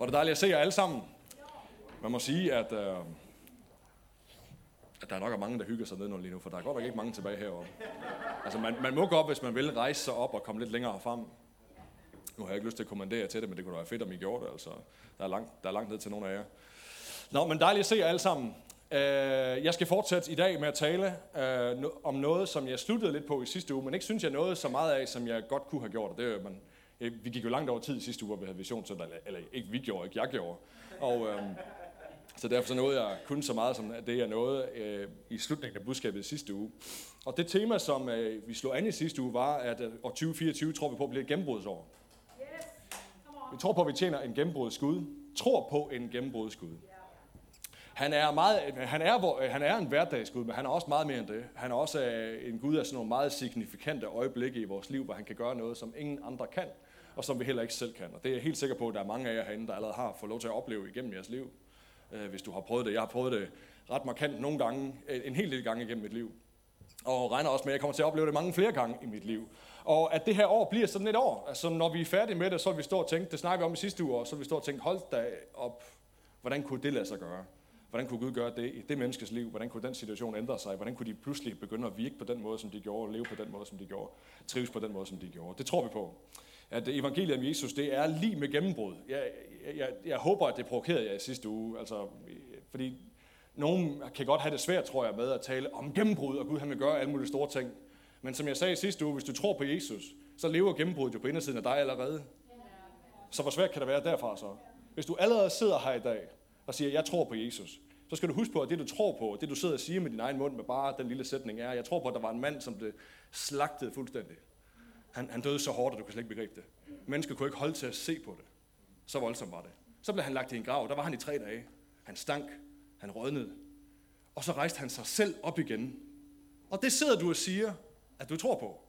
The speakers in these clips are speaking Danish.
Hvor det dejligt at se jer alle sammen. Man må sige, at, øh, at der er nok er mange, der hygger sig ned lige nu, for der er godt nok ikke mange tilbage heroppe. Altså, man, man må godt, hvis man vil, rejse sig op og komme lidt længere frem. Nu har jeg ikke lyst til at kommandere til det, men det kunne da være fedt, om I gjorde det. Altså, der, er langt, der er langt ned til nogle af jer. Nå, men dejligt at se jer alle sammen. Øh, jeg skal fortsætte i dag med at tale øh, om noget, som jeg sluttede lidt på i sidste uge, men ikke synes jeg noget så meget af, som jeg godt kunne have gjort. Det er, man, vi gik jo langt over tid i sidste uge, hvor vi havde visionssøndag, eller, eller ikke vi gjorde, ikke jeg gjorde. Og, øh, så derfor så nåede jeg kun så meget som det, jeg nåede øh, i slutningen af budskabet sidste uge. Og det tema, som øh, vi slog an i sidste uge, var, at øh, år 2024 tror vi på bliver et gennembrudsår. Yes. Vi tror på, at vi tjener en gennembrudsgud. Tror på en gennembrudsgud. Han er, meget, han, er, han er en hverdagsgud, men han er også meget mere end det. Han er også øh, en gud af sådan nogle meget signifikante øjeblikke i vores liv, hvor han kan gøre noget, som ingen andre kan, og som vi heller ikke selv kan. Og det er jeg helt sikker på, at der er mange af jer herinde, der allerede har fået lov til at opleve igennem jeres liv, øh, hvis du har prøvet det. Jeg har prøvet det ret markant nogle gange, øh, en hel del gange igennem mit liv. Og regner også med, at jeg kommer til at opleve det mange flere gange i mit liv. Og at det her år bliver sådan et år. Altså når vi er færdige med det, så vil vi stå og tænke, det snakker vi om i sidste uge, og så vil vi stå og tænke, hold da op, hvordan kunne det lade sig gøre? Hvordan kunne Gud gøre det i det menneskes liv? Hvordan kunne den situation ændre sig? Hvordan kunne de pludselig begynde at virke på den måde, som de gjorde, leve på den måde, som de gjorde, trives på den måde, som de gjorde? Det tror vi på. At evangeliet om Jesus, det er lige med gennembrud. Jeg, jeg, jeg, jeg håber, at det provokerede jer i sidste uge. Altså, fordi nogen kan godt have det svært, tror jeg, med at tale om gennembrud, og Gud han vil gøre alle mulige store ting. Men som jeg sagde i sidste uge, hvis du tror på Jesus, så lever gennembruddet jo på indersiden af dig allerede. Så hvor svært kan det være derfra så? Hvis du allerede sidder her i dag, og siger, jeg tror på Jesus, så skal du huske på, at det du tror på, det du sidder og siger med din egen mund med bare den lille sætning er, jeg tror på, at der var en mand, som blev slagtet fuldstændig. Han, han døde så hårdt, at du kan slet ikke begribe det. Mennesker kunne ikke holde til at se på det. Så voldsomt var det. Så blev han lagt i en grav. Der var han i tre dage. Han stank. Han rådnede. Og så rejste han sig selv op igen. Og det sidder du og siger, at du tror på.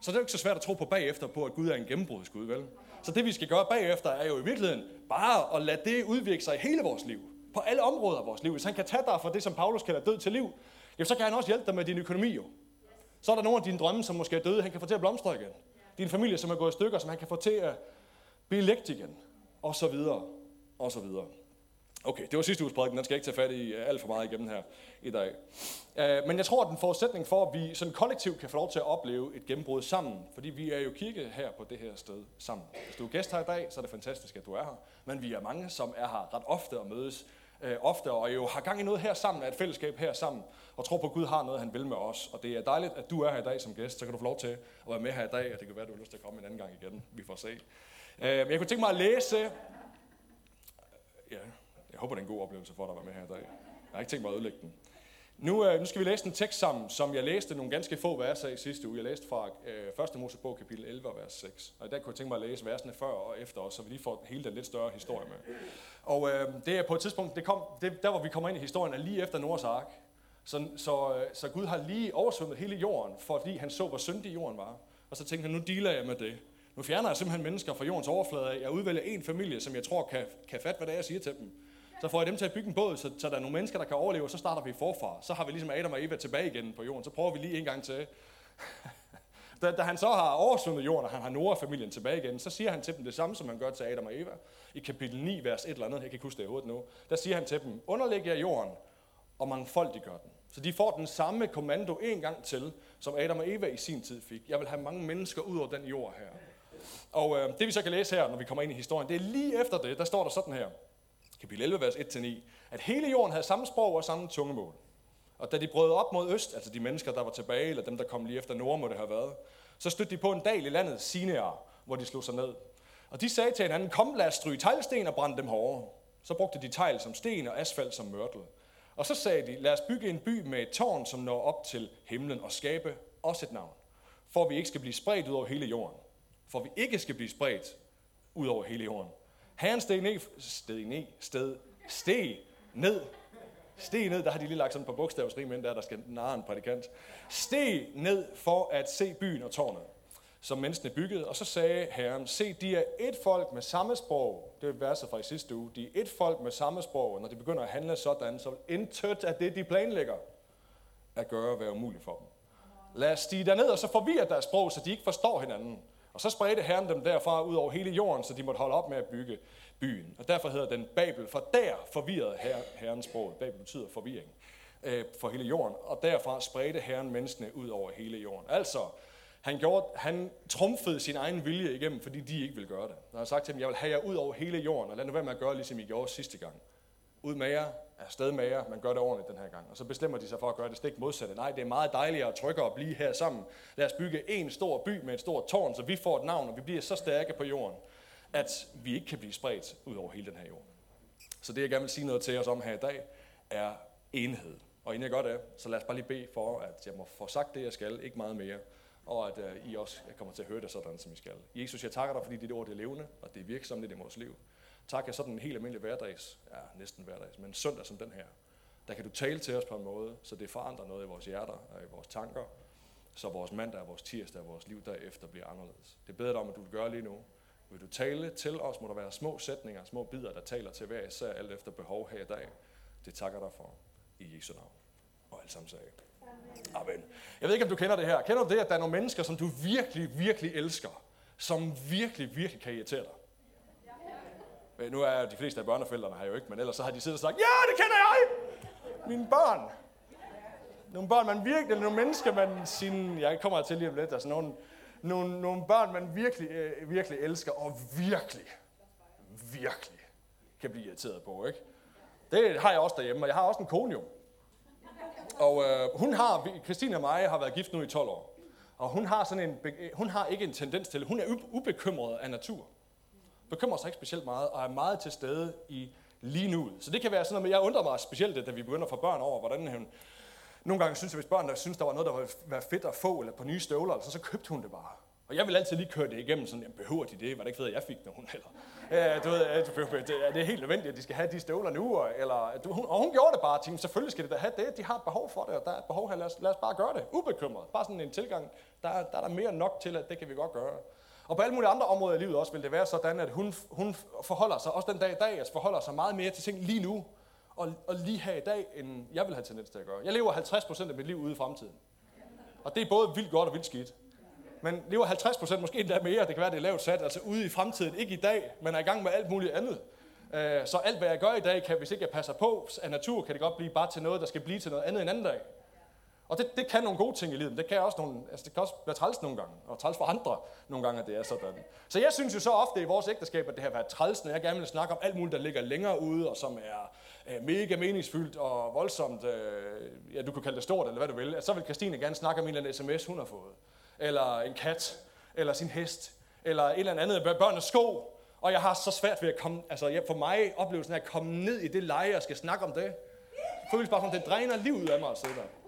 Så det er jo ikke så svært at tro på bagefter på, at Gud er en gennembrudsgud, vel? Så det vi skal gøre bagefter er jo i virkeligheden bare at lade det udvirke sig i hele vores liv. På alle områder af vores liv. Hvis han kan tage dig fra det, som Paulus kalder død til liv, jamen så kan han også hjælpe dig med din økonomi jo. Så er der nogle af dine drømme, som måske er døde, han kan få til at blomstre igen. Din familie, som er gået i stykker, som han kan få til at blive lægt igen. Og så videre. Og så videre. Okay, det var sidste uges prædiken, den skal jeg ikke tage fat i øh, alt for meget igennem her i dag. Øh, men jeg tror, at den forudsætning for, at vi sådan kollektivt kan få lov til at opleve et gennembrud sammen, fordi vi er jo kirke her på det her sted sammen. Hvis du er gæst her i dag, så er det fantastisk, at du er her. Men vi er mange, som er her ret ofte og mødes øh, ofte, og jo har gang i noget her sammen, er et fællesskab her sammen, og tror på, at Gud har noget, han vil med os. Og det er dejligt, at du er her i dag som gæst, så kan du få lov til at være med her i dag, og det kan være, at du har lyst til at komme en anden gang igen. Vi får se. Øh, men jeg kunne tænke mig at læse... Håber, det er en god oplevelse for dig at være med her i dag. Jeg har ikke tænkt mig at ødelægge den. Nu, øh, nu skal vi læse en tekst sammen, som jeg læste nogle ganske få verser i sidste uge. Jeg læste fra øh, 1. Mosebog kapitel 11, vers 6. Og i dag kunne jeg tænke mig at læse versene før og efter os, så vi lige får hele den lidt større historie med. Og øh, det er på et tidspunkt, det kom, det, der hvor vi kommer ind i historien, er lige efter Noahs ark. Så, så, øh, så Gud har lige oversvømmet hele jorden, fordi han så, hvor syndig jorden var. Og så tænkte han, nu dealer jeg med det. Nu fjerner jeg simpelthen mennesker fra jordens overflade. Jeg udvælger en familie, som jeg tror kan, kan fatte, hvad det er, jeg siger til dem. Så får jeg dem til at bygge en båd, så, så der er nogle mennesker, der kan overleve, og så starter vi forfra. Så har vi ligesom Adam og Eva tilbage igen på jorden. Så prøver vi lige en gang til. da, da han så har oversvømmet jorden, og han har Nora-familien tilbage igen, så siger han til dem det samme, som han gør til Adam og Eva. I kapitel 9, vers 1 eller andet, jeg kan ikke huske det i hovedet nu. Der siger han til dem, underlæg jer jorden, og mangfoldiggør den. Så de får den samme kommando en gang til, som Adam og Eva i sin tid fik. Jeg vil have mange mennesker ud over den jord her. Og øh, det vi så kan læse her, når vi kommer ind i historien, det er lige efter det, der står der sådan her kapitel 11, vers 1-9, at hele jorden havde samme sprog og samme tungemål. Og da de brød op mod øst, altså de mennesker, der var tilbage, eller dem, der kom lige efter nord, må det have været, så stødte de på en dal i landet, Sinear, hvor de slog sig ned. Og de sagde til hinanden, kom lad os stryge teglsten og brænde dem hårdere. Så brugte de tegl som sten og asfalt som mørtel. Og så sagde de, lad os bygge en by med et tårn, som når op til himlen og skabe også et navn. For vi ikke skal blive spredt ud over hele jorden. For vi ikke skal blive spredt ud over hele jorden. Herren steg ned, steg ned, sted, steg ned, steg ned, der har de lige lagt sådan på bogstavsrim ind der, der skal narre en prædikant. Steg ned for at se byen og tårnet, som menneskene byggede, og så sagde Herren, se, de er et folk med samme sprog, det er verset fra i sidste uge, de er et folk med samme sprog, og når de begynder at handle sådan, så vil intet af det, de planlægger, at gøre være umuligt for dem. Lad os stige derned, og så forvirre deres sprog, så de ikke forstår hinanden. Og så spredte Herren dem derfra ud over hele jorden, så de måtte holde op med at bygge. byen. Og derfor hedder den Babel, for der forvirrede her, herrens sprog. Babel betyder forvirring øh, for hele jorden, og derfra spredte herren menneskene ud over hele jorden. Altså, han, gjorde, han trumfede sin egen vilje igennem, fordi de ikke ville gøre det. Han har sagt til dem, jeg vil have jer ud over hele jorden, og lad nu være med at gøre, ligesom I gjorde sidste gang. Ud med jer, afsted med jer, man gør det ordentligt den her gang. Og så bestemmer de sig for at gøre det stik modsatte. Nej, det er meget dejligere og tryggere at blive her sammen. Lad os bygge en stor by med et stort tårn, så vi får et navn, og vi bliver så stærke på jorden, at vi ikke kan blive spredt ud over hele den her jord. Så det, jeg gerne vil sige noget til os om her i dag, er enhed. Og inden jeg gør det, så lad os bare lige bede for, at jeg må få sagt det, jeg skal, ikke meget mere, og at uh, I også kommer til at høre det sådan, som I skal. Jesus, jeg takker dig, fordi dit ord er levende, og det er virksomt i vores liv. Tak, at sådan en helt almindelig hverdags, ja, næsten hverdags, men søndag som den her, der kan du tale til os på en måde, så det forandrer noget i vores hjerter og i vores tanker, så vores mandag og vores tirsdag og vores liv derefter bliver anderledes. Det beder dig om, at du vil gøre lige nu. Vil du tale til os, må der være små sætninger, små bidder, der taler til hver især, alt efter behov her i dag. Det takker dig for i Jesu navn. Og alt sammen sagde. Amen. Jeg ved ikke, om du kender det her. Kender du det, at der er nogle mennesker, som du virkelig, virkelig elsker, som virkelig, virkelig kan irritere dig? Øh, nu er de fleste af børneforældrene her jo ikke, men ellers så har de siddet og sagt, ja, det kender jeg! Mine børn. Nogle børn, man virkelig, nogle mennesker, man sin, jeg kommer til lige om lidt, altså nogle, nogle, nogle børn, man virkelig, øh, virkelig elsker, og virkelig, virkelig kan blive irriteret på, ikke? Det har jeg også derhjemme, og jeg har også en kone jo. Og øh, hun har, Christine og mig har været gift nu i 12 år. Og hun har, sådan en, hun har ikke en tendens til, hun er ubekymret af natur. Bekymrer sig ikke specielt meget, og er meget til stede i lige nu. Så det kan være sådan noget, jeg undrer mig specielt, da vi begynder at få børn over, hvordan hun, nogle gange synes, at hvis børn der synes, der var noget, der var fedt at få, eller på nye støvler, så, så købte hun det bare. Og jeg vil altid lige køre det igennem, sådan, jamen, behøver de det? Var det ikke fedt, at jeg fik nogen? Eller, ja, du ved, det, er det helt nødvendigt, at de skal have de støvler nu? Eller, du, hun, og hun gjorde det bare, tænkte, selvfølgelig skal de da have det. De har et behov for det, og der er et behov her. Lad os, lad os bare gøre det. Ubekymret. Bare sådan en tilgang. Der, der er der mere nok til, at det kan vi godt gøre. Og på alle mulige andre områder i livet også vil det være sådan, at hun, hun forholder sig, også den dag i dag, altså forholder sig meget mere til ting lige nu, og, og lige her i dag, end jeg vil have tendens til at gøre. Jeg lever 50% af mit liv ude i fremtiden. Og det er både vildt godt og vildt skidt. Men lever 50% måske endda mere, det kan være, det er lavt sat, altså ude i fremtiden, ikke i dag, men er i gang med alt muligt andet. Øh, så alt, hvad jeg gør i dag, kan, hvis ikke jeg passer på af natur, kan det godt blive bare til noget, der skal blive til noget andet en anden dag. Og det, det kan nogle gode ting i livet, det kan også nogle, altså det kan også være træls nogle gange, og træls for andre nogle gange, at det er sådan. Så jeg synes jo så ofte i vores ægteskab, at det har været træls, når jeg gerne vil snakke om alt muligt, der ligger længere ude, og som er øh, mega meningsfyldt og voldsomt, øh, ja du kan kalde det stort, eller hvad du vil, altså, så vil Christine gerne snakke om en eller anden sms, hun har fået eller en kat, eller sin hest, eller et eller andet børnenes sko. Og jeg har så svært ved at komme, altså jeg, for mig oplevelsen af at komme ned i det leje og skal snakke om det. Det føles bare som, det dræner livet af mig at sidde der.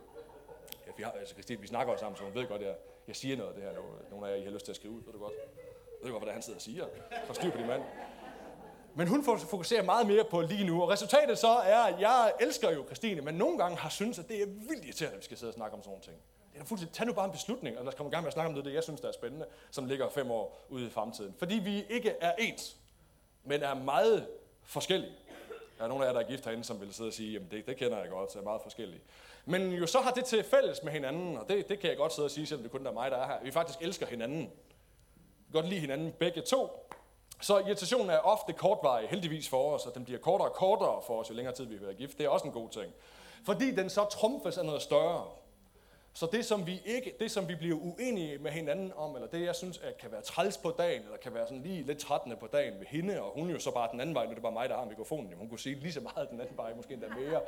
Ja, vi, har, altså Christine, vi snakker jo sammen, så hun ved godt, at jeg, jeg siger noget af det her. Nogle af jer, I har lyst til at skrive ud, ved du godt. Jeg ved godt, hvad det er, han sidder og siger. For styr på din mand. Men hun fokuserer meget mere på lige nu, og resultatet så er, at jeg elsker jo Christine, men nogle gange har synes, at det er vildt irriterende, at vi skal sidde og snakke om sådan nogle ting. Det er fuldstændig, tag nu bare en beslutning, og lad os komme i gang med at snakke om det, det jeg synes, der er spændende, som ligger fem år ude i fremtiden. Fordi vi ikke er ens, men er meget forskellige. Der er nogle af jer, der er gift herinde, som vil sidde og sige, jamen det, det kender jeg godt, så er meget forskellige. Men jo så har det til fælles med hinanden, og det, det kan jeg godt sidde og sige, selvom det kun er mig, der er her. Vi faktisk elsker hinanden. Vi godt lide hinanden begge to. Så irritationen er ofte kortvarig, heldigvis for os, og den bliver kortere og kortere for os, jo længere tid vi har været gift. Det er også en god ting. Fordi den så trumfes af noget større. Så det som, vi ikke, det, som vi bliver uenige med hinanden om, eller det, jeg synes, at kan være træls på dagen, eller kan være sådan lige lidt trættende på dagen ved hende, og hun jo så bare den anden vej, nu er det bare mig, der har mikrofonen, jamen, hun kunne sige lige så meget den anden vej, måske endda mere.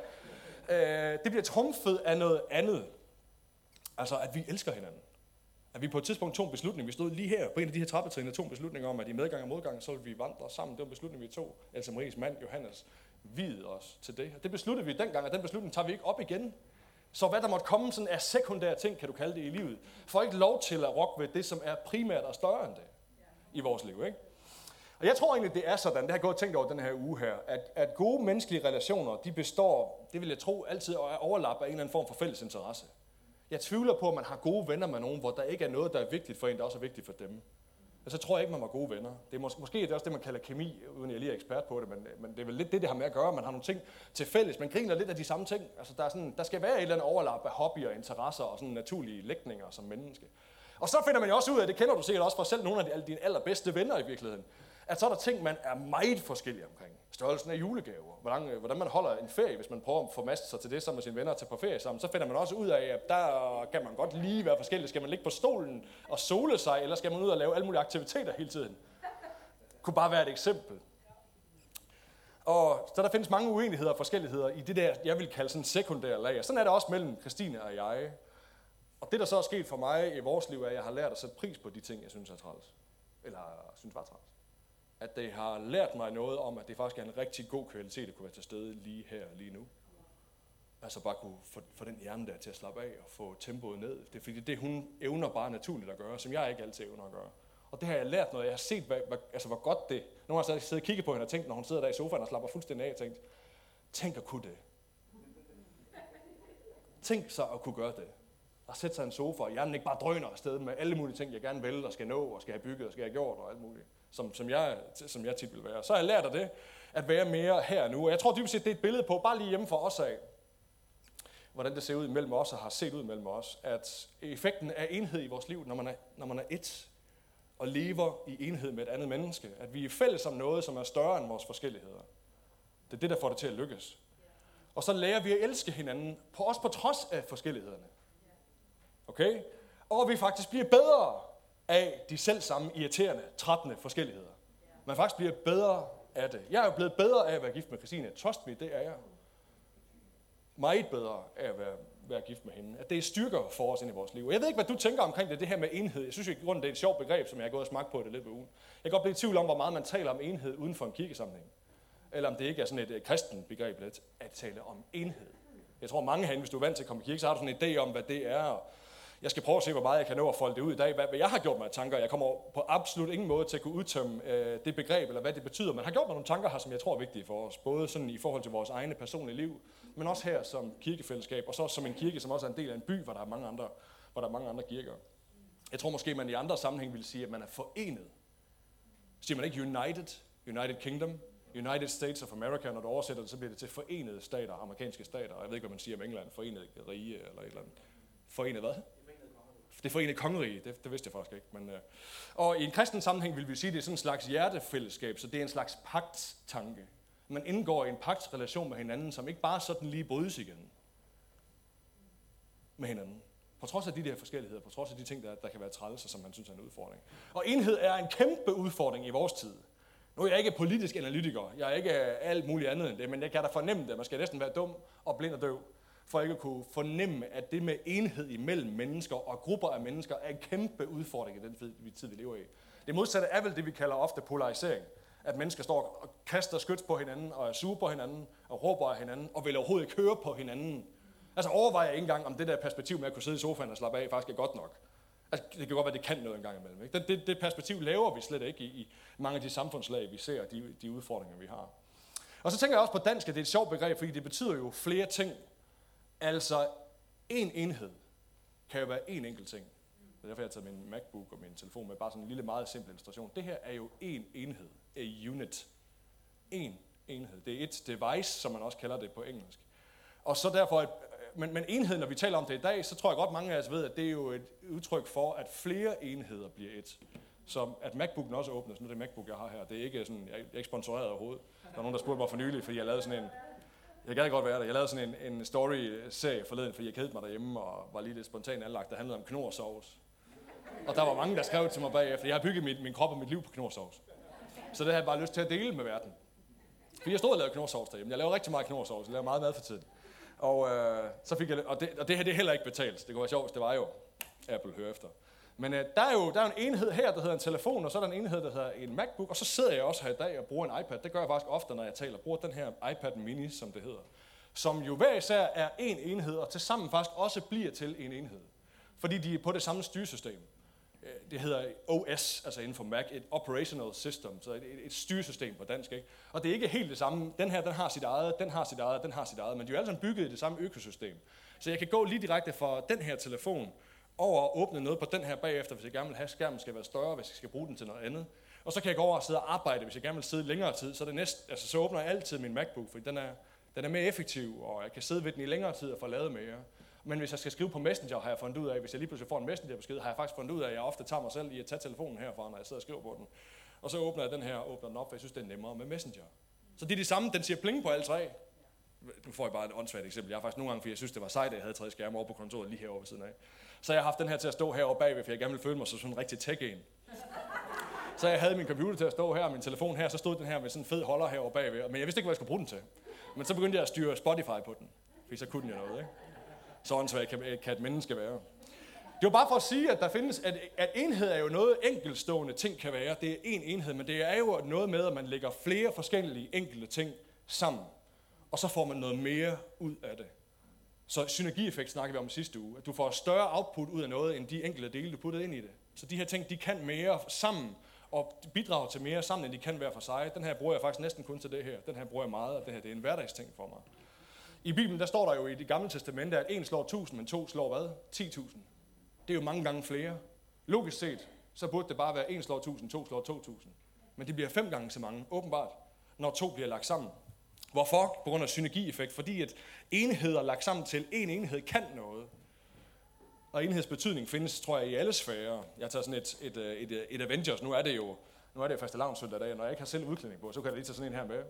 Øh, det bliver trumfet af noget andet. Altså, at vi elsker hinanden. At vi på et tidspunkt tog en beslutning, vi stod lige her på en af de her trappetrin, og tog en beslutning om, at i medgang og modgang, så ville vi vandre sammen. Det var en beslutning, vi tog. Altså Maries mand, Johannes, videde os til det. Og det besluttede vi dengang, og den beslutning tager vi ikke op igen. Så hvad der måtte komme sådan af sekundære ting, kan du kalde det i livet, får ikke lov til at rokke ved det, som er primært og større end det i vores liv. Ikke? Og jeg tror egentlig, det er sådan, det har jeg gået tænkt over den her uge her, at, at gode menneskelige relationer, de består, det vil jeg tro, altid er overlap af en eller anden form for fælles interesse. Jeg tvivler på, at man har gode venner med nogen, hvor der ikke er noget, der er vigtigt for en, der også er vigtigt for dem så tror jeg ikke, man var gode venner. Det er måske, det er det også det, man kalder kemi, uden jeg lige er ekspert på det, men, men det er vel lidt det, det har med at gøre. Man har nogle ting til fælles. Man griner lidt af de samme ting. Altså, der, er sådan, der skal være et eller andet overlap af hobbyer, interesser og sådan naturlige lægninger som menneske. Og så finder man jo også ud af, det kender du sikkert også fra selv nogle af dine allerbedste venner i virkeligheden, at så er der ting, man er meget forskellig omkring. Størrelsen af julegaver, hvordan, øh, hvordan man holder en ferie, hvis man prøver at få sig til det sammen med sine venner og tage på ferie sammen, så finder man også ud af, at der kan man godt lige være forskellig. Skal man ligge på stolen og sole sig, eller skal man ud og lave alle mulige aktiviteter hele tiden? Det kunne bare være et eksempel. Og så der findes mange uenigheder og forskelligheder i det der, jeg vil kalde sådan sekundære lag. Sådan er det også mellem Christine og jeg. Og det, der så er sket for mig i vores liv, er, at jeg har lært at sætte pris på de ting, jeg synes er træls. Eller synes var træls. At det har lært mig noget om, at det faktisk er en rigtig god kvalitet at kunne være til stede lige her lige nu. Altså bare kunne få, få den hjerne der til at slappe af og få tempoet ned. Det er fordi det, hun evner bare naturligt at gøre, som jeg ikke altid evner at gøre. Og det har jeg lært noget. Jeg har set, hvad, hvad, altså, hvor godt det... Nogle har siddet og kigget på hende og tænkt, når hun sidder der i sofaen og slapper fuldstændig af, og tænkt, tænk at kunne det. Tænk så at kunne gøre det. Og sætte sig i en sofa, og hjernen ikke bare drøner afsted med alle mulige ting, jeg gerne vil, og skal nå, og skal have bygget, og skal have gjort, og alt muligt, som, som, jeg, som jeg tit vil være. Så har jeg lært af det, at være mere her nu. Og jeg tror dybest set, det er et billede på, bare lige hjemme for os af, hvordan det ser ud mellem os, og har set ud mellem os, at effekten af enhed i vores liv, når man er, når man er et, og lever i enhed med et andet menneske. At vi er fælles om noget, som er større end vores forskelligheder. Det er det, der får det til at lykkes. Og så lærer vi at elske hinanden, på også på trods af forskellighederne. Okay? Og vi faktisk bliver bedre af de selv samme irriterende, trættende forskelligheder. Man faktisk bliver bedre af det. Jeg er jo blevet bedre af at være gift med Christine. Trust me, det er jeg. Meget bedre af at være være gift med hende. At det er styrker for os ind i vores liv. Jeg ved ikke, hvad du tænker omkring det, det her med enhed. Jeg synes i grunden, det er et sjovt begreb, som jeg har gået og smagt på det lidt ved ugen. Jeg kan godt blive i tvivl om, hvor meget man taler om enhed uden for en kirkesamling. Eller om det ikke er sådan et, et kristen begreb lidt, at tale om enhed. Jeg tror mange herinde, hvis du er vant til at komme i kirke, så har du sådan en idé om, hvad det er. Jeg skal prøve at se, hvor meget jeg kan nå at folde det ud i dag. Hvad, hvad jeg har gjort mig af tanker. Jeg kommer på absolut ingen måde til at kunne udtømme øh, det begreb, eller hvad det betyder. Men har gjort mig nogle tanker her, som jeg tror er vigtige for os. Både sådan i forhold til vores egne personlige liv, men også her som kirkefællesskab, og så som en kirke, som også er en del af en by, hvor der er mange andre, hvor der er mange andre kirker. Jeg tror måske, man i andre sammenhæng vil sige, at man er forenet. Siger man ikke United, United Kingdom, United States of America, når du oversætter det, så bliver det til forenede stater, amerikanske stater. Jeg ved ikke, hvad man siger om England, forenede rige eller et eller andet. Forenet hvad? Det forenede kongerige, det, det vidste jeg faktisk ikke. Men, øh. Og i en kristen sammenhæng vil vi sige, at det er sådan en slags hjertefællesskab, så det er en slags pagttanke. man indgår i en pagtrelation med hinanden, som ikke bare sådan lige brydes igen med hinanden. På trods af de der forskelligheder, på trods af de ting, der, der kan være trælser, som man synes er en udfordring. Og enhed er en kæmpe udfordring i vores tid. Nu er jeg ikke politisk analytiker, jeg er ikke alt muligt andet end det, men jeg kan da fornemme det. Man skal næsten være dum og blind og døv, for ikke at kunne fornemme, at det med enhed imellem mennesker og grupper af mennesker er en kæmpe udfordring i den tid, vi lever i. Det modsatte er vel det, vi kalder ofte polarisering at mennesker står og kaster skyts på hinanden, og er sure på hinanden, og råber af hinanden, og vil overhovedet ikke høre på hinanden. Altså overvejer jeg ikke engang, om det der perspektiv med at kunne sidde i sofaen og slappe af, faktisk er godt nok. Altså, det kan godt være, det kan noget engang imellem. Ikke? Det, det, det perspektiv laver vi slet ikke i, i mange af de samfundslag, vi ser, de, de udfordringer, vi har. Og så tænker jeg også på dansk, at det er et sjovt begreb, fordi det betyder jo flere ting. Altså, en enhed kan jo være en enkelt ting. Det er derfor, jeg har taget min MacBook og min telefon med, bare sådan en lille, meget simpel illustration. Det her er jo en enhed a unit. En enhed. Det er et device, som man også kalder det på engelsk. Og så derfor, et, øh, men, men enhed, når vi taler om det i dag, så tror jeg godt, mange af os ved, at det er jo et udtryk for, at flere enheder bliver et. Så at MacBooken også åbnes, nu er det MacBook, jeg har her, det er ikke sådan, jeg er ikke sponsoreret overhovedet. Der er nogen, der spurgte mig for nylig, fordi jeg lavede sådan en, jeg gad godt være der. Jeg lavede sådan en, en story-serie forleden, fordi jeg kedede mig derhjemme og var lige lidt spontan anlagt, der handlede om knorsovs. Og der var mange, der skrev til mig bagefter, jeg har bygget mit, min krop og mit liv på knorsovs. Så det havde jeg bare lyst til at dele med verden. Fordi jeg stod og lavede knorsovs derhjemme. Jeg laver rigtig meget knorsovs. Jeg laver meget mad for tiden. Og, øh, så fik jeg, og, det, og det her det er heller ikke betalt. Det kunne være sjovt, hvis det var jo. Apple hører efter. Men øh, der, er jo der er en enhed her, der hedder en telefon, og så er der en enhed, der hedder en MacBook, og så sidder jeg også her i dag og bruger en iPad. Det gør jeg faktisk ofte, når jeg taler. bruger den her iPad mini, som det hedder. Som jo hver især er en enhed, og tilsammen faktisk også bliver til en enhed. Fordi de er på det samme styresystem. Øh, det hedder OS, altså inden for Mac, et operational system, så et, et styresystem på dansk. Ikke? Og det er ikke helt det samme. Den her, den har sit eget, den har sit eget, den har sit eget, men de er jo alle sammen bygget i det samme økosystem. Så jeg kan gå lige direkte fra den her telefon over og åbne noget på den her bagefter, hvis jeg gerne vil have skærmen skal være større, hvis jeg skal bruge den til noget andet. Og så kan jeg gå over og sidde og arbejde, hvis jeg gerne vil sidde længere tid. Så, det næste, altså, så åbner jeg altid min MacBook, for den er, den er mere effektiv, og jeg kan sidde ved den i længere tid og få lavet mere. Men hvis jeg skal skrive på Messenger, har jeg fundet ud af, hvis jeg lige pludselig får en Messenger-besked, har jeg faktisk fundet ud af, at jeg ofte tager mig selv i at tage telefonen herfra, når jeg sidder og skriver på den. Og så åbner jeg den her, åbner den op, for jeg synes, det er nemmere med Messenger. Så det er det samme, den siger pling på alle tre. Nu får jeg bare et åndssvagt eksempel. Jeg har faktisk nogle gange, fordi jeg synes, det var sejt, at jeg havde tre skærme over på kontoret lige herovre ved siden af. Så jeg har haft den her til at stå herovre bagved, for jeg gerne vil føle mig som sådan en rigtig tech-en. Så jeg havde min computer til at stå her, og min telefon her, så stod den her med sådan en fed holder herovre bagved. Men jeg vidste ikke, hvad jeg skulle bruge den til. Men så begyndte jeg at styre Spotify på den, fordi så kunne den jo noget, ikke? Så åndssvagt kan, kan et menneske være. Det var bare for at sige, at der findes, at, at enhed er jo noget enkeltstående ting kan være. Det er en enhed, men det er jo noget med, at man lægger flere forskellige enkelte ting sammen. Og så får man noget mere ud af det. Så synergieffekt snakker vi om sidste uge. At du får større output ud af noget, end de enkelte dele, du puttede ind i det. Så de her ting, de kan mere sammen, og bidrager til mere sammen, end de kan være for sig. Den her bruger jeg faktisk næsten kun til det her. Den her bruger jeg meget, og det her det er en hverdagsting for mig. I Bibelen, der står der jo i det gamle testamente, at en slår 1000, men to slår hvad? 10.000. Det er jo mange gange flere. Logisk set, så burde det bare være en slår 1000, to slår 2000. Men det bliver fem gange så mange, åbenbart, når to bliver lagt sammen. Hvorfor? På grund af synergieffekt. Fordi at enheder lagt sammen til en enhed kan noget. Og enhedsbetydning findes, tror jeg, i alle sfærer. Jeg tager sådan et, et, øh, et, øh, et Avengers. Nu er det jo nu er det faste søndag dag, når jeg ikke har selv udklædning på, så kan jeg lige tage sådan en her med.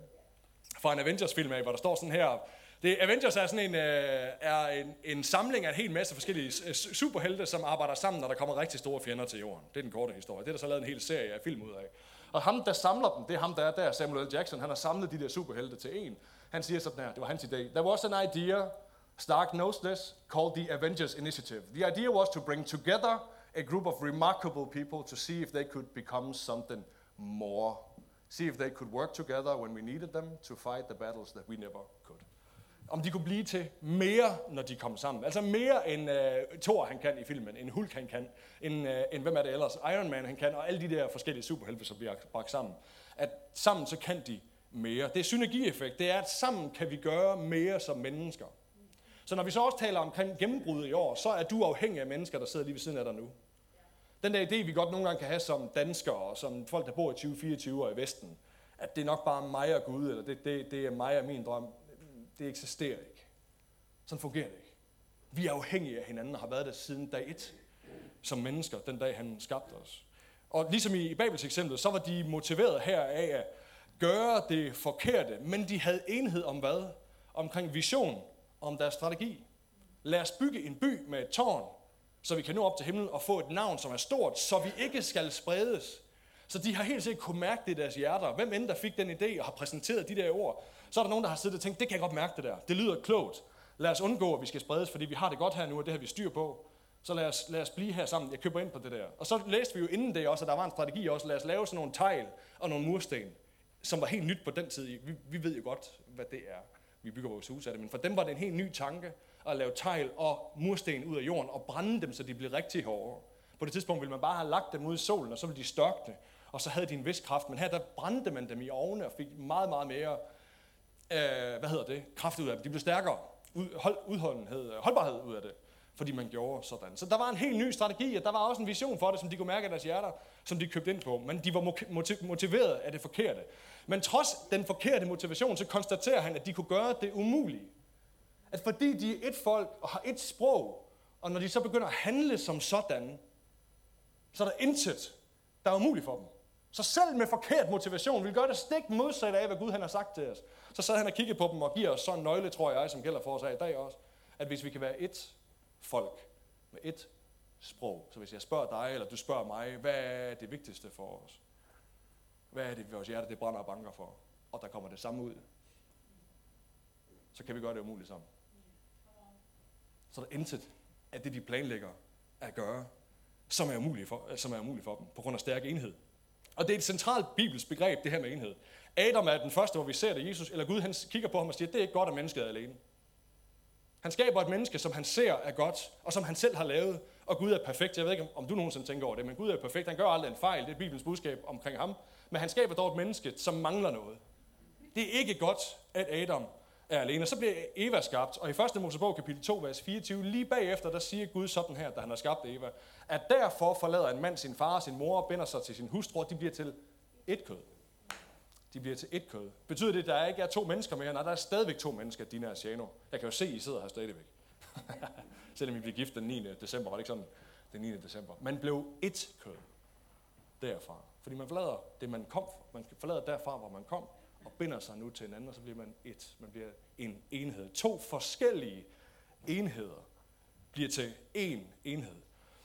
Fra en Avengers-film af, hvor der står sådan her, det, Avengers er sådan en, øh, er en, en samling af en hel masse forskellige øh, superhelte, som arbejder sammen, når der kommer rigtig store fjender til jorden. Det er den korte historie. Det er der så lavet en hel serie af film ud af. Og ham, der samler dem, det er ham, der er der, Samuel L. Jackson. Han har samlet de der superhelte til en. Han siger sådan her, det var hans idé. There was an idea, Stark knows this, called the Avengers Initiative. The idea was to bring together a group of remarkable people to see if they could become something more. See if they could work together when we needed them to fight the battles that we never could om de kunne blive til mere, når de kom sammen. Altså mere end uh, Thor han kan i filmen, end Hulk han kan, end, uh, end hvem er det ellers, Iron Man han kan, og alle de der forskellige superhelte, som bliver bragt sammen. At sammen så kan de mere. Det er synergieffekt. Det er, at sammen kan vi gøre mere som mennesker. Så når vi så også taler om gennembrud i år, så er du afhængig af mennesker, der sidder lige ved siden af dig nu. Den der idé, vi godt nogle gange kan have som danskere, og som folk, der bor i 2024 og i Vesten, at det er nok bare mig og Gud, eller det, det, det er mig og min drøm det eksisterer ikke. Sådan fungerer det ikke. Vi er afhængige af hinanden og har været der siden dag et som mennesker, den dag han skabte os. Og ligesom i Babels eksempel, så var de motiveret her af at gøre det forkerte, men de havde enhed om hvad? Omkring vision, om deres strategi. Lad os bygge en by med et tårn, så vi kan nå op til himlen og få et navn, som er stort, så vi ikke skal spredes. Så de har helt sikkert kunne mærke det i deres hjerter. Hvem end der fik den idé og har præsenteret de der ord, så er der nogen, der har siddet og tænkt, det kan jeg godt mærke det der. Det lyder klogt. Lad os undgå, at vi skal spredes, fordi vi har det godt her nu, og det har vi styr på. Så lad os, lad os blive her sammen. Jeg køber ind på det der. Og så læste vi jo inden det også, at der var en strategi også. Lad os lave sådan nogle tegl og nogle mursten, som var helt nyt på den tid. Vi, vi ved jo godt, hvad det er. Vi bygger vores hus af det. Men for dem var det en helt ny tanke at lave tegl og mursten ud af jorden og brænde dem, så de blev rigtig hårde. På det tidspunkt ville man bare have lagt dem ud i solen, og så ville de størkne, og så havde de en vis kraft. Men her der brændte man dem i ovne og fik meget, meget mere øh, hvad hedder det, kraft ud af dem. De blev stærkere, ud, hold, udholdenhed, øh, holdbarhed ud af det, fordi man gjorde sådan. Så der var en helt ny strategi, og der var også en vision for det, som de kunne mærke af deres hjerter, som de købte ind på. Men de var motiveret af det forkerte. Men trods den forkerte motivation, så konstaterer han, at de kunne gøre det umulige. At fordi de er et folk og har et sprog, og når de så begynder at handle som sådan, så er der intet, der er umuligt for dem. Så selv med forkert motivation vil gøre det stik modsat af, hvad Gud han har sagt til os. Så sad han og kiggede på dem og giver os sådan en nøgle, tror jeg, som gælder for os af i dag også. At hvis vi kan være et folk med et sprog, så hvis jeg spørger dig, eller du spørger mig, hvad er det vigtigste for os? Hvad er det, vores hjerte det brænder og banker for? Og der kommer det samme ud. Så kan vi gøre det umuligt sammen. Så der er intet af det, de planlægger at gøre, som er umuligt for, som er umuligt for dem, på grund af stærk enhed. Og det er et centralt bibelsk begreb, det her med enhed. Adam er den første, hvor vi ser det. Jesus, eller Gud, han kigger på ham og siger, det er ikke godt, at mennesket er alene. Han skaber et menneske, som han ser er godt, og som han selv har lavet, og Gud er perfekt. Jeg ved ikke, om du nogensinde tænker over det, men Gud er perfekt. Han gør aldrig en fejl. Det er Bibelens budskab omkring ham. Men han skaber dog et menneske, som mangler noget. Det er ikke godt, at Adam er alene. Så bliver Eva skabt, og i 1. Mosebog kapitel 2, vers 24, lige bagefter, der siger Gud sådan her, da han har skabt Eva, at derfor forlader en mand sin far og sin mor og binder sig til sin hustru, og de bliver til et kød. De bliver til et kød. Betyder det, at der ikke er to mennesker mere? Nej, der er stadigvæk to mennesker, Dina og Sjano. Jeg kan jo se, at I sidder her stadigvæk. Selvom I blev gift den 9. december, var det ikke sådan? Den 9. december. Man blev et kød derfra. Fordi man forlader det, man kom Man forlader derfra, hvor man kom, og binder sig nu til en anden, og så bliver man et. Man bliver en enhed. To forskellige enheder bliver til én enhed.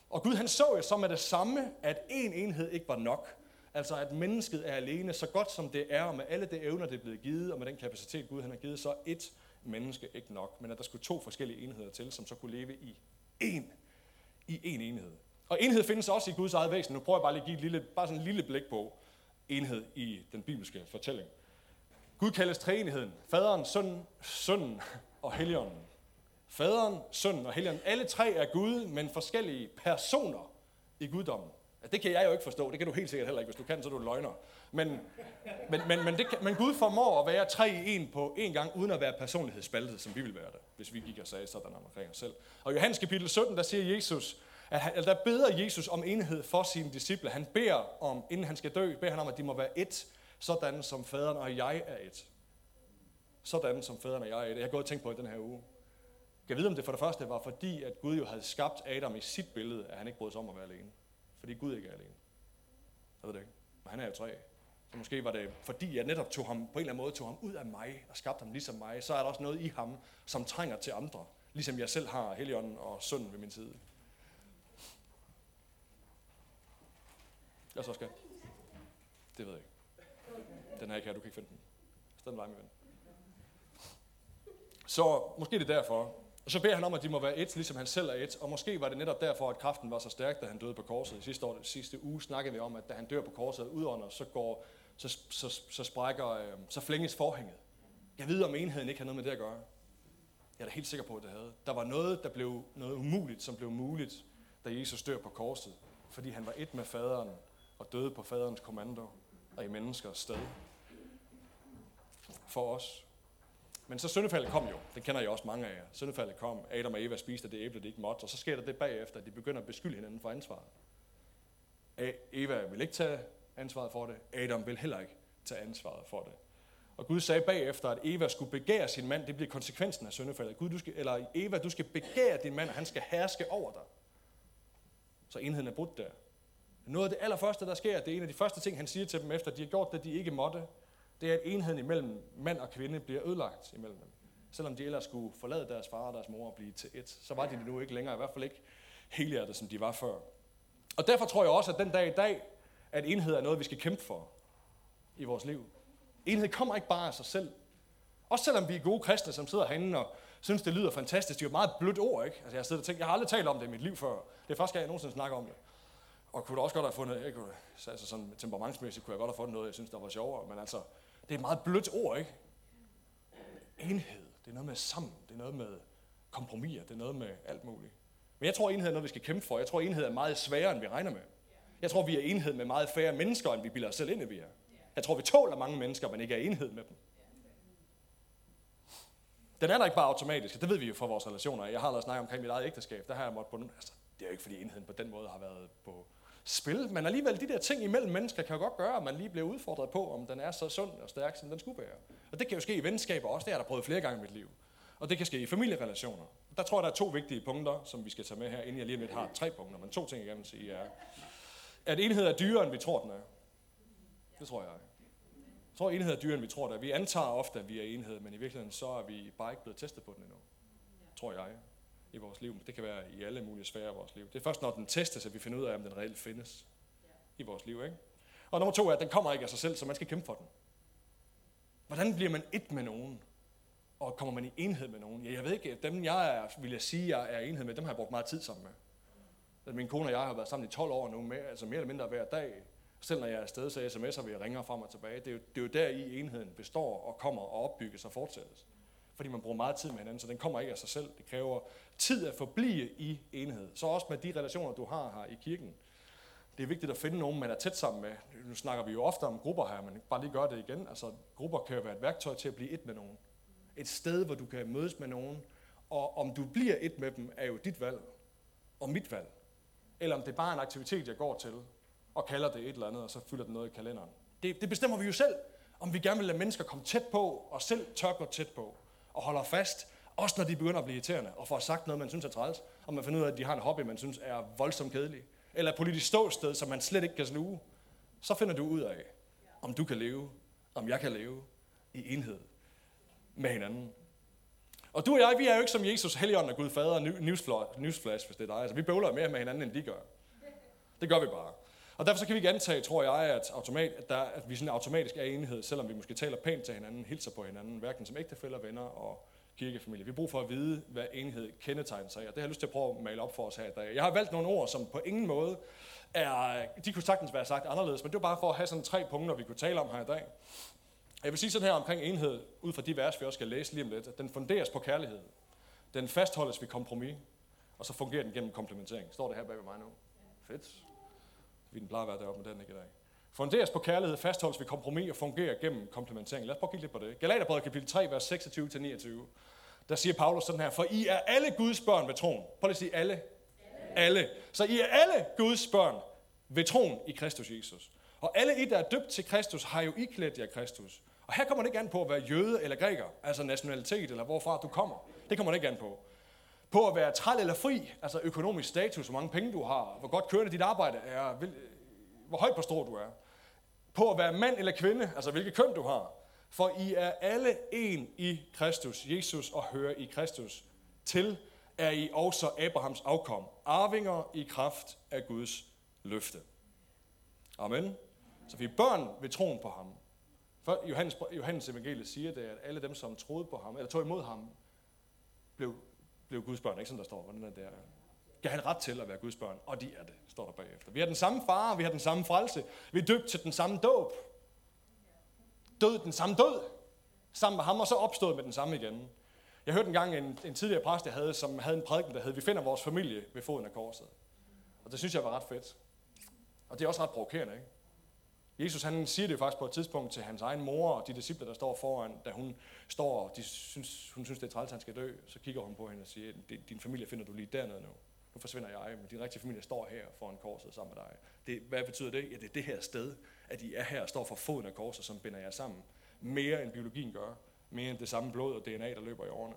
Og Gud han så jo så med det samme, at én enhed ikke var nok. Altså at mennesket er alene, så godt som det er, og med alle de evner, det er blevet givet, og med den kapacitet, Gud han har givet, så et menneske ikke nok. Men at der skulle to forskellige enheder til, som så kunne leve i én, i én enhed. Og enhed findes også i Guds eget væsen. Nu prøver jeg bare lige at give et lille, bare sådan en lille blik på enhed i den bibelske fortælling. Gud kaldes treenigheden. Faderen, sønnen, sønnen og helligånden. Faderen, sønnen og helligånden. Alle tre er Gud, men forskellige personer i guddommen. Ja, det kan jeg jo ikke forstå. Det kan du helt sikkert heller ikke. Hvis du kan, så er du løgner. Men, men, men, men, det kan, men Gud formår at være tre i en på en gang, uden at være personlighedsspaltet, som vi vil være det, hvis vi gik og sagde sådan omkring os selv. Og i Johannes kapitel 17, der siger Jesus, at han, der beder Jesus om enhed for sine disciple. Han beder om, inden han skal dø, beder han om, at de må være et, sådan som faderen og jeg er et. Sådan som faderen og jeg er et. Jeg har gået og tænkt på i den her uge. Jeg ved, om det for det første var fordi, at Gud jo havde skabt Adam i sit billede, at han ikke brød sig om at være alene. Fordi Gud ikke er alene. Jeg ved det ikke. Men han er jo tre. Så måske var det, fordi jeg netop tog ham, på en eller anden måde tog ham ud af mig og skabte ham ligesom mig, så er der også noget i ham, som trænger til andre. Ligesom jeg selv har Helligånden og Sønnen ved min side. Jeg så skal. Det ved jeg ikke. Den er ikke her, du kan ikke finde den. Så den vej, min ven. Så måske det er derfor. Og så beder han om, at de må være et, ligesom han selv er et. Og måske var det netop derfor, at kraften var så stærk, da han døde på korset. I sidste, år, sidste uge snakkede vi om, at da han dør på korset udånder, så, går, så, så, så sprækker, øh, så flænges forhænget. Jeg ved, om enheden ikke har noget med det at gøre. Jeg er da helt sikker på, at det havde. Der var noget, der blev noget umuligt, som blev muligt, da Jesus dør på korset. Fordi han var et med faderen og døde på faderens kommando og i menneskers sted. For os. Men så syndefaldet kom jo. Det kender jeg også mange af jer. Syndefaldet kom. Adam og Eva spiste det æble, de ikke måtte. Og så sker der det bagefter, at de begynder at beskylde hinanden for ansvaret. Eva vil ikke tage ansvaret for det. Adam vil heller ikke tage ansvaret for det. Og Gud sagde bagefter, at Eva skulle begære sin mand. Det bliver konsekvensen af syndefaldet. Gud, du skal, eller Eva, du skal begære din mand, og han skal herske over dig. Så enheden er brudt der. Noget af det allerførste, der sker, det er en af de første ting, han siger til dem, efter de har gjort det, de ikke måtte, det er, at enheden imellem mand og kvinde bliver ødelagt imellem dem. Selvom de ellers skulle forlade deres far og deres mor og blive til et, så var de det nu ikke længere, i hvert fald ikke helhjertet, som de var før. Og derfor tror jeg også, at den dag i dag, at enhed er noget, vi skal kæmpe for i vores liv. Enhed kommer ikke bare af sig selv. Også selvom vi er gode kristne, som sidder herinde og synes, det lyder fantastisk. Det er jo et meget blødt ord, ikke? Altså, jeg, sidder og tænker, jeg har aldrig talt om det i mit liv før. Det er første gang, jeg nogensinde snakker om det. Og kunne da også godt have fundet, jeg kunne, altså sådan temperamentsmæssigt kunne jeg godt have fundet noget, jeg synes, der var sjovere. Men altså, det er et meget blødt ord, ikke? Enhed. Det er noget med sammen. Det er noget med kompromiser. Det er noget med alt muligt. Men jeg tror, enhed er noget, vi skal kæmpe for. Jeg tror, enhed er meget sværere, end vi regner med. Jeg tror, vi er enhed med meget færre mennesker, end vi bilder os selv ind, at vi er. Jeg tror, vi tåler mange mennesker, men ikke er enhed med dem. Den er der ikke bare automatisk, det ved vi jo fra vores relationer. Jeg har allerede snakket omkring mit eget ægteskab. Der har jeg måttet på altså, det er jo ikke, fordi enheden på den måde har været på spil, men alligevel de der ting imellem mennesker kan jo godt gøre, at man lige bliver udfordret på, om den er så sund og stærk, som den skulle være. Og det kan jo ske i venskaber også, det har jeg da prøvet flere gange i mit liv. Og det kan ske i familierelationer. Der tror jeg, der er to vigtige punkter, som vi skal tage med her, inden jeg lige lidt har tre punkter, men to ting, jeg gerne vil sige er, at enhed er dyrere, end vi tror, den er. Det tror jeg. Jeg tror, enhed er dyrere, end vi tror, det er. Vi antager ofte, at vi er enhed, men i virkeligheden så er vi bare ikke blevet testet på den endnu. Tror jeg i vores liv. Det kan være i alle mulige sfære af vores liv. Det er først, når den testes, at vi finder ud af, om den reelt findes i vores liv. Ikke? Og nummer to er, at den kommer ikke af sig selv, så man skal kæmpe for den. Hvordan bliver man et med nogen? Og kommer man i enhed med nogen? Ja, jeg ved ikke, dem jeg er, vil jeg sige, jeg er enhed med, dem har jeg brugt meget tid sammen med. Altså, min kone og jeg har været sammen i 12 år nu, med, altså mere eller mindre hver dag. Selv når jeg er afsted, så sms'er vi og ringer frem og tilbage. Det er, jo, det er jo der i enheden består og kommer og opbygges og fortsættes fordi man bruger meget tid med hinanden, så den kommer ikke af sig selv. Det kræver tid at forblive i enhed. Så også med de relationer, du har her i kirken. Det er vigtigt at finde nogen, man er tæt sammen med. Nu snakker vi jo ofte om grupper her, men bare lige gør det igen. Altså, grupper kan jo være et værktøj til at blive et med nogen. Et sted, hvor du kan mødes med nogen, og om du bliver et med dem, er jo dit valg og mit valg. Eller om det er bare en aktivitet, jeg går til, og kalder det et eller andet, og så fylder det noget i kalenderen. Det, det bestemmer vi jo selv, om vi gerne vil lade mennesker komme tæt på, og selv tør gå tæt på og holder fast, også når de begynder at blive irriterende, og får sagt noget, man synes er træls, og man finder ud af, at de har en hobby, man synes er voldsomt kedelig, eller et politisk ståsted, som man slet ikke kan sluge. så finder du ud af, om du kan leve, om jeg kan leve i enhed med hinanden. Og du og jeg, vi er jo ikke som Jesus, Helligånden og Gud Fader, newsflash, hvis det er dig. Altså, vi bøvler mere med hinanden, end de gør. Det gør vi bare. Og derfor så kan vi ikke antage, tror jeg, at, automat, at, der, at vi sådan automatisk er enhed, selvom vi måske taler pænt til hinanden, hilser på hinanden, hverken som ægtefæller, venner og kirkefamilie. Vi har brug for at vide, hvad enhed kendetegner sig, og det har jeg lyst til at prøve at male op for os her i dag. Jeg har valgt nogle ord, som på ingen måde er, de kunne sagtens være sagt anderledes, men det var bare for at have sådan tre punkter, vi kunne tale om her i dag. Jeg vil sige sådan her omkring enhed, ud fra de vers, vi også skal læse lige om lidt, at den funderes på kærlighed. Den fastholdes ved kompromis, og så fungerer den gennem komplementering. Står det her bag ved mig nu? Fedt. Vi den plejer at være deroppe med den ikke i dag. Funderes på kærlighed, fastholdes ved kompromis og fungerer gennem komplementering. Lad os prøve at kigge lidt på det. Galaterbrevet kapitel 3, vers 26-29. Der siger Paulus sådan her, for I er alle Guds børn ved troen. Prøv lige at sige alle. alle. Alle. Så I er alle Guds børn ved troen i Kristus Jesus. Og alle I, der er døbt til Kristus, har jo iklædt jer Kristus. Og her kommer det ikke an på at være jøde eller græker, altså nationalitet eller hvorfra du kommer. Det kommer det ikke an på. På at være træl eller fri, altså økonomisk status, hvor mange penge du har, hvor godt kørende dit arbejde er, hvor højt på stor du er. På at være mand eller kvinde, altså hvilket køn du har. For I er alle en i Kristus, Jesus, og hører i Kristus. Til er I også Abrahams afkom, arvinger i kraft af Guds løfte. Amen. Så vi er børn ved troen på ham. For Johannes, Johannes evangeliet siger det, at alle dem, som troede på ham, eller tog imod ham, blev, blev Guds børn. Ikke sådan, der står. Hvordan er det der? Gav han ret til at være Guds børn, og de er det, står der bagefter. Vi har den samme far, vi har den samme frelse. Vi er døbt til den samme dåb. Død den samme død. Sammen med ham, og så opstået med den samme igen. Jeg hørte engang en, en tidligere præst, jeg havde, som havde en prædiken, der hed, vi finder vores familie ved foden af korset. Og det synes jeg var ret fedt. Og det er også ret provokerende, ikke? Jesus han siger det faktisk på et tidspunkt til hans egen mor og de disciple, der står foran, da hun står, og de synes, hun synes, det er træls, han skal dø. Så kigger hun på hende og siger, din familie finder du lige dernede nu. Nu forsvinder jeg, men din rigtige familie står her foran korset sammen med dig. Det, hvad betyder det? Ja, det er det her sted, at I er her og står for foden af korset, som binder jer sammen. Mere end biologien gør. Mere end det samme blod og DNA, der løber i årene.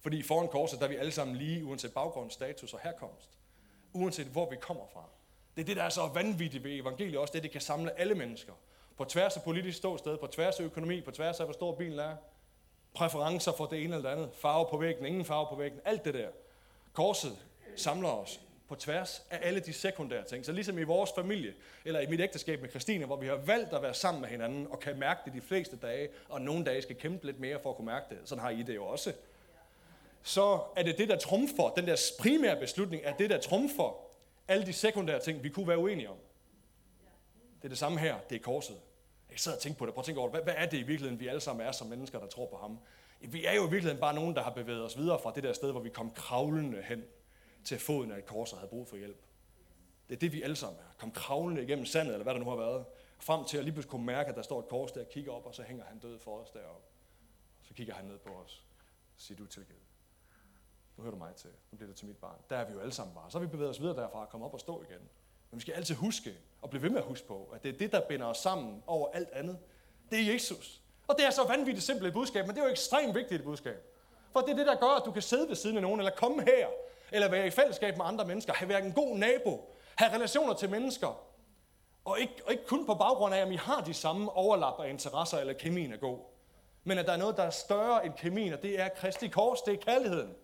Fordi foran korset, der er vi alle sammen lige, uanset baggrund, status og herkomst. Uanset hvor vi kommer fra. Det er det, der er så vanvittigt ved evangeliet også, det det kan samle alle mennesker. På tværs af politisk ståsted, på tværs af økonomi, på tværs af, hvor stor bilen er. Præferencer for det ene eller det andet. Farve på væggen, ingen farve på væggen. Alt det der. Korset samler os på tværs af alle de sekundære ting. Så ligesom i vores familie, eller i mit ægteskab med Christine, hvor vi har valgt at være sammen med hinanden, og kan mærke det de fleste dage, og nogle dage skal kæmpe lidt mere for at kunne mærke det. Sådan har I det jo også. Så er det det, der trumfer, den der primære beslutning, er det, der trumfer alle de sekundære ting, vi kunne være uenige om. Det er det samme her, det er korset. Jeg sidder og tænker på det, prøv at tænke over. Hvad, hvad er det i virkeligheden, vi alle sammen er som mennesker, der tror på ham? Vi er jo i virkeligheden bare nogen, der har bevæget os videre fra det der sted, hvor vi kom kravlende hen til foden af et kors og havde brug for hjælp. Det er det, vi alle sammen er. Kom kravlende igennem sandet, eller hvad der nu har været. Frem til at lige pludselig kunne mærke, at der står et kors der, kigger op, og så hænger han død for os deroppe. Så kigger han ned på os og siger, du er tilgivet nu hører du mig til, nu bliver det til mit barn. Der er vi jo alle sammen bare. Så har vi bevæget os videre derfra og kommet op og stå igen. Men vi skal altid huske, og blive ved med at huske på, at det er det, der binder os sammen over alt andet. Det er Jesus. Og det er så vanvittigt simpelt et budskab, men det er jo ekstremt vigtigt et budskab. For det er det, der gør, at du kan sidde ved siden af nogen, eller komme her, eller være i fællesskab med andre mennesker, have været en god nabo, have relationer til mennesker, og ikke, og ikke kun på baggrund af, om I har de samme overlap af interesser, eller kemien er god, men at der er noget, der er større end kemien, og det er Kristi kors, det er kærligheden.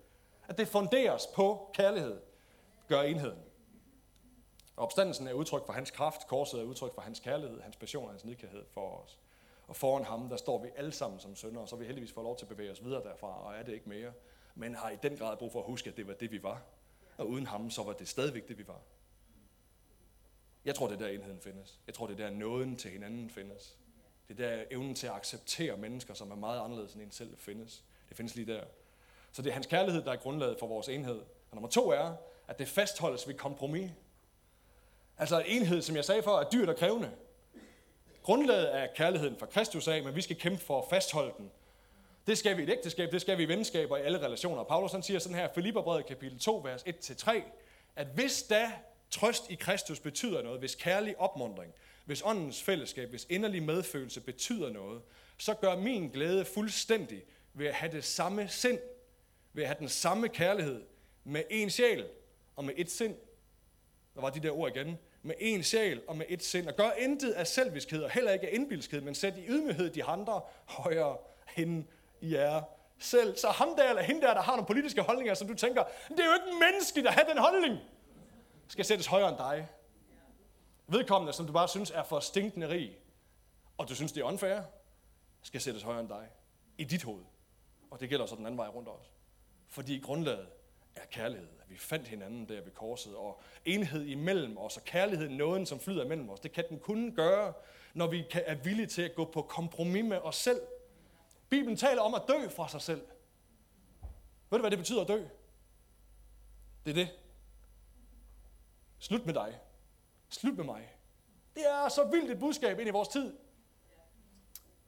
At det funderes på kærlighed, gør enheden. Opstandelsen er udtryk for hans kraft, korset er udtryk for hans kærlighed, hans passion og hans nidkærhed for os. Og foran ham, der står vi alle sammen som sønder, og så vi heldigvis får lov til at bevæge os videre derfra, og er det ikke mere. Men har i den grad brug for at huske, at det var det, vi var. Og uden ham, så var det stadigvæk det, vi var. Jeg tror, det er der enheden findes. Jeg tror, det er der nåden til hinanden findes. Det er der evnen til at acceptere mennesker, som er meget anderledes end en selv findes. Det findes lige der. Så det er hans kærlighed, der er grundlaget for vores enhed. Og nummer to er, at det fastholdes ved kompromis. Altså enhed, som jeg sagde før, er dyrt og krævende. Grundlaget er kærligheden fra Kristus af, men vi skal kæmpe for at fastholde den. Det skal vi i et ægteskab, det skal vi i venskaber i alle relationer. Paulus han siger sådan her, Filipperbrevet kapitel 2, vers 1-3, at hvis da trøst i Kristus betyder noget, hvis kærlig opmundring, hvis åndens fællesskab, hvis inderlig medfølelse betyder noget, så gør min glæde fuldstændig ved at have det samme sind ved at have den samme kærlighed med en sjæl og med et sind. Der var de der ord igen. med en sjæl og med et sind, og gør intet af selviskhed og heller ikke af indbilskhed, men sæt i ydmyghed de andre højere end I er selv. Så ham der eller hende der, der har nogle politiske holdninger, som du tænker, det er jo ikke menneskeligt at have den holdning, skal sættes højere end dig. Vedkommende, som du bare synes er for stinkende rig, og du synes, det er unfair, skal sættes højere end dig. I dit hoved. Og det gælder så den anden vej rundt også. Fordi grundlaget er kærlighed. At vi fandt hinanden der ved korset, og enhed imellem os, og kærlighed nåden, som flyder imellem os. Det kan den kun gøre, når vi er villige til at gå på kompromis med os selv. Bibelen taler om at dø fra sig selv. Ved du, hvad det betyder at dø? Det er det. Slut med dig. Slut med mig. Det er så vildt et budskab ind i vores tid.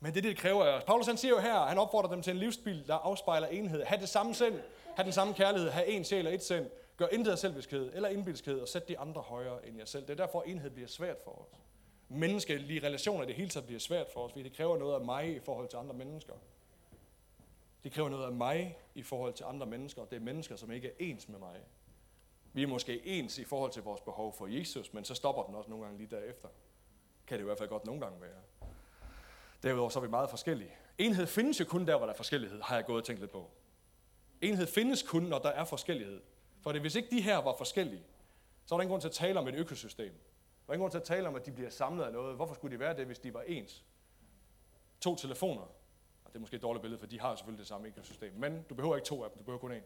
Men det er det, det kræver af os. Paulus han siger jo her, han opfordrer dem til en livsbil, der afspejler enhed. Ha' det samme sind, ha' den samme kærlighed, ha' en sjæl og et sind. Gør intet af selvviskhed eller indbilskhed, og sæt de andre højere end jer selv. Det er derfor, enhed bliver svært for os. Menneskelige relationer det hele taget bliver svært for os, fordi det kræver noget af mig i forhold til andre mennesker. Det kræver noget af mig i forhold til andre mennesker, det er mennesker, som ikke er ens med mig. Vi er måske ens i forhold til vores behov for Jesus, men så stopper den også nogle gange lige derefter. Kan det i hvert fald godt nogle gange være. Derudover så er vi meget forskellige. Enhed findes jo kun der, hvor der er forskellighed, har jeg gået og tænkt lidt på. Enhed findes kun, når der er forskellighed. For det, hvis ikke de her var forskellige, så var der ingen grund til at tale om et økosystem. Der var ingen grund til at tale om, at de bliver samlet af noget. Hvorfor skulle de være det, hvis de var ens? To telefoner. Og det er måske et dårligt billede, for de har selvfølgelig det samme økosystem. Men du behøver ikke to af dem, du behøver kun en.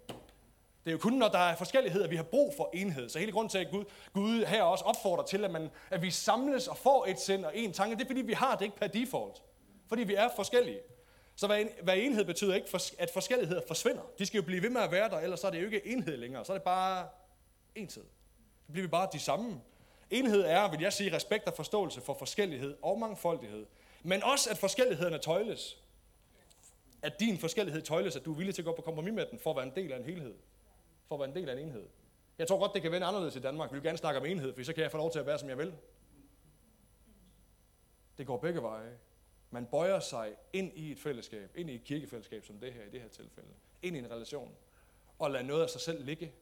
Det er jo kun, når der er forskellighed, at vi har brug for enhed. Så hele grunden til, at Gud, Gud her også opfordrer til, at, man, at vi samles og får et sind og en tanke, det er, fordi vi har det ikke per default. Fordi vi er forskellige. Så hvad, en, enhed betyder ikke, at forskelligheder forsvinder. De skal jo blive ved med at være der, ellers så er det jo ikke enhed længere. Så er det bare enhed. Så bliver vi bare de samme. Enhed er, vil jeg sige, respekt og forståelse for forskellighed og mangfoldighed. Men også, at forskellighederne tøjles. At din forskellighed tøjles, at du er villig til at gå på kompromis med den, for at være en del af en helhed. For at være en del af en enhed. Jeg tror godt, det kan vende anderledes i Danmark. Vi vil gerne snakke om enhed, for så kan jeg få lov til at være, som jeg vil. Det går begge veje. Man bøjer sig ind i et fællesskab, ind i et kirkefællesskab som det her, i det her tilfælde. Ind i en relation. Og lade noget af sig selv ligge,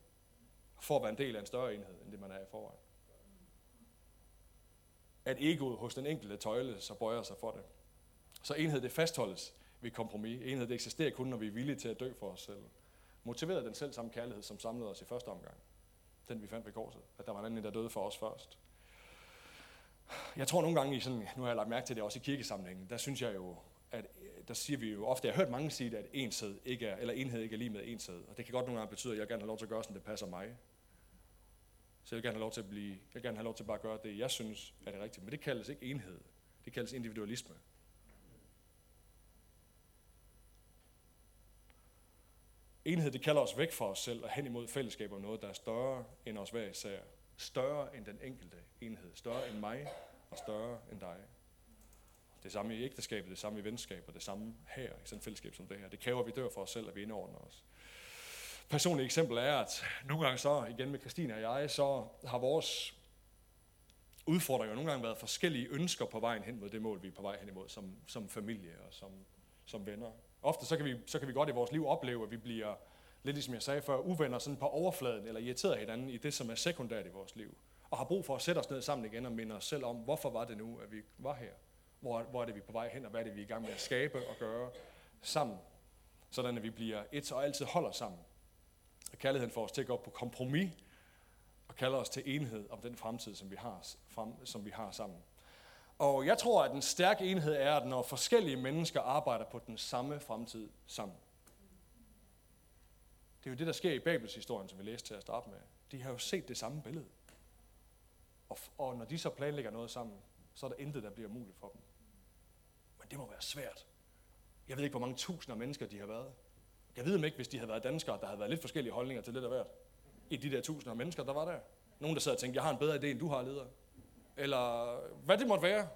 for at være en del af en større enhed, end det man er i forvejen. At egoet hos den enkelte tøjle, så bøjer sig for det. Så enhed det fastholdes ved kompromis. Enhed det eksisterer kun, når vi er villige til at dø for os selv. Motiveret den selv samme kærlighed, som samlede os i første omgang. Den vi fandt ved korset. At der var en anden, der døde for os først jeg tror nogle gange, i sådan, nu har jeg lagt mærke til det også i kirkesamlingen, der synes jeg jo, at øh, der siger vi jo ofte, jeg har hørt mange sige, at enshed ikke er, eller enhed ikke er lige med enshed. Og det kan godt nogle gange betyde, at jeg gerne har lov til at gøre, sådan det passer mig. Så jeg vil gerne have lov til at blive, jeg vil gerne have lov til at bare gøre det, jeg synes er det rigtige. Men det kaldes ikke enhed. Det kaldes individualisme. Enhed, det kalder os væk fra os selv og hen imod fællesskab om noget, der er større end os hver især. Større end den enkelte enhed. Større end mig og større end dig. Det samme i ægteskabet, det samme i venskaber, det samme her i sådan et fællesskab som det her. Det kræver, at vi dør for os selv, at vi indordner os. Personligt eksempel er, at nogle gange så, igen med Christine og jeg, så har vores udfordringer nogle gange været forskellige ønsker på vejen hen mod det mål, vi er på vej hen imod som, som familie og som, som venner. Ofte så kan, vi, så kan vi godt i vores liv opleve, at vi bliver, lidt ligesom jeg sagde før, uvenner sådan på overfladen, eller irriterer hinanden i det, som er sekundært i vores liv og har brug for at sætte os ned sammen igen og minde os selv om, hvorfor var det nu, at vi var her? Hvor, hvor er det, vi er på vej hen, og hvad er det, vi er i gang med at skabe og gøre sammen? Sådan at vi bliver et og altid holder sammen. Og kærligheden får os til at gå på kompromis og kalder os til enhed om den fremtid, som vi har, frem, som vi har sammen. Og jeg tror, at den stærke enhed er, at når forskellige mennesker arbejder på den samme fremtid sammen. Det er jo det, der sker i Babels historien, som vi læste til at starte med. De har jo set det samme billede. Og, og når de så planlægger noget sammen, så er der intet, der bliver muligt for dem. Men det må være svært. Jeg ved ikke, hvor mange tusinder mennesker de har været. Jeg ved dem ikke, hvis de havde været danskere, der havde været lidt forskellige holdninger til lidt af hvert. I de der tusinder mennesker, der var der. Nogen, der sad og tænkte, jeg har en bedre idé, end du har, leder. Eller hvad det måtte være.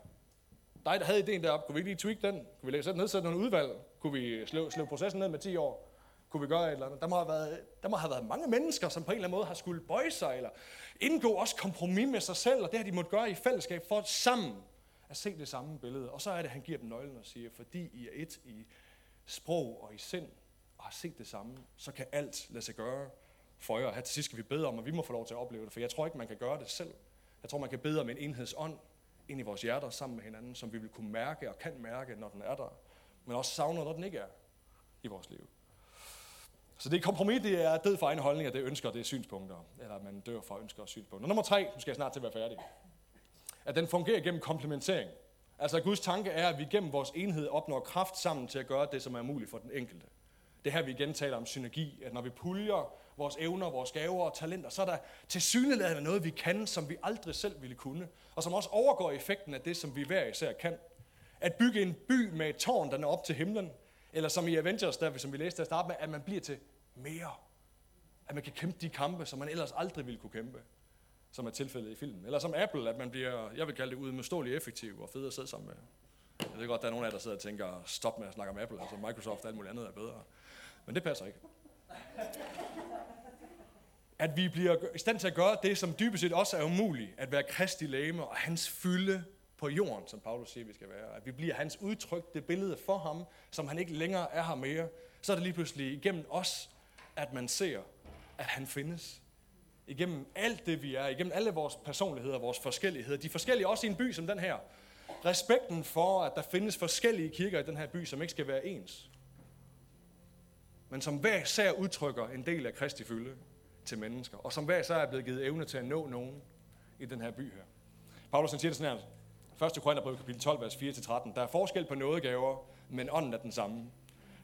Dig, der havde idéen deroppe, kunne vi ikke lige tweak den? Kunne vi lægge nedsætte nogle udvalg? Kunne vi slå, slå processen ned med 10 år? Kunne vi gøre et eller andet? Der må, have været, der må have været mange mennesker, som på en eller anden måde har skulle bøje sig, eller indgå også kompromis med sig selv, og det har de måtte gøre i fællesskab for sammen at se det samme billede. Og så er det, at han giver dem nøglen og siger, fordi I er et i sprog og i sind, og har set det samme, så kan alt lade sig gøre for jer. Her til sidst skal vi bede om, at vi må få lov til at opleve det, for jeg tror ikke, man kan gøre det selv. Jeg tror, man kan bede om en enhedsånd ind i vores hjerter sammen med hinanden, som vi vil kunne mærke og kan mærke, når den er der, men også savner, når den ikke er i vores liv. Så det kompromis, det er død for egen at det ønsker, det er synspunkter. Eller at man dør for ønsker og synspunkter. Nummer tre, nu skal jeg snart til at være færdig. At den fungerer gennem komplementering. Altså Guds tanke er, at vi gennem vores enhed opnår kraft sammen til at gøre det, som er muligt for den enkelte. Det her, vi igen taler om synergi, at når vi puljer vores evner, vores gaver og talenter, så er der til syneladende noget, vi kan, som vi aldrig selv ville kunne, og som også overgår effekten af det, som vi hver især kan. At bygge en by med et tårn, der når op til himlen, eller som i Avengers, der, som vi læste at starte med, at man bliver til mere. At man kan kæmpe de kampe, som man ellers aldrig ville kunne kæmpe, som er tilfældet i filmen. Eller som Apple, at man bliver, jeg vil kalde det, udmodståelig effektiv og fed at sidde sammen med. Jeg ved godt, der er nogen af jer, der sidder og tænker, stop med at snakke om Apple, altså Microsoft og alt muligt andet er bedre. Men det passer ikke. At vi bliver i stand til at gøre det, som dybest set også er umuligt, at være kristi læme og hans fylde på jorden, som Paulus siger, vi skal være. At vi bliver hans udtrykte billede for ham, som han ikke længere er her mere. Så er det lige pludselig igennem os, at man ser, at han findes. Igennem alt det, vi er, igennem alle vores personligheder, vores forskelligheder. De forskellige også i en by som den her. Respekten for, at der findes forskellige kirker i den her by, som ikke skal være ens. Men som hver især udtrykker en del af Kristi fylde til mennesker. Og som hver især er blevet givet evne til at nå nogen i den her by her. Paulus siger det sådan her. 1. Korintherbrev kapitel 12, vers 4-13. Der er forskel på nådegaver, men ånden er den samme.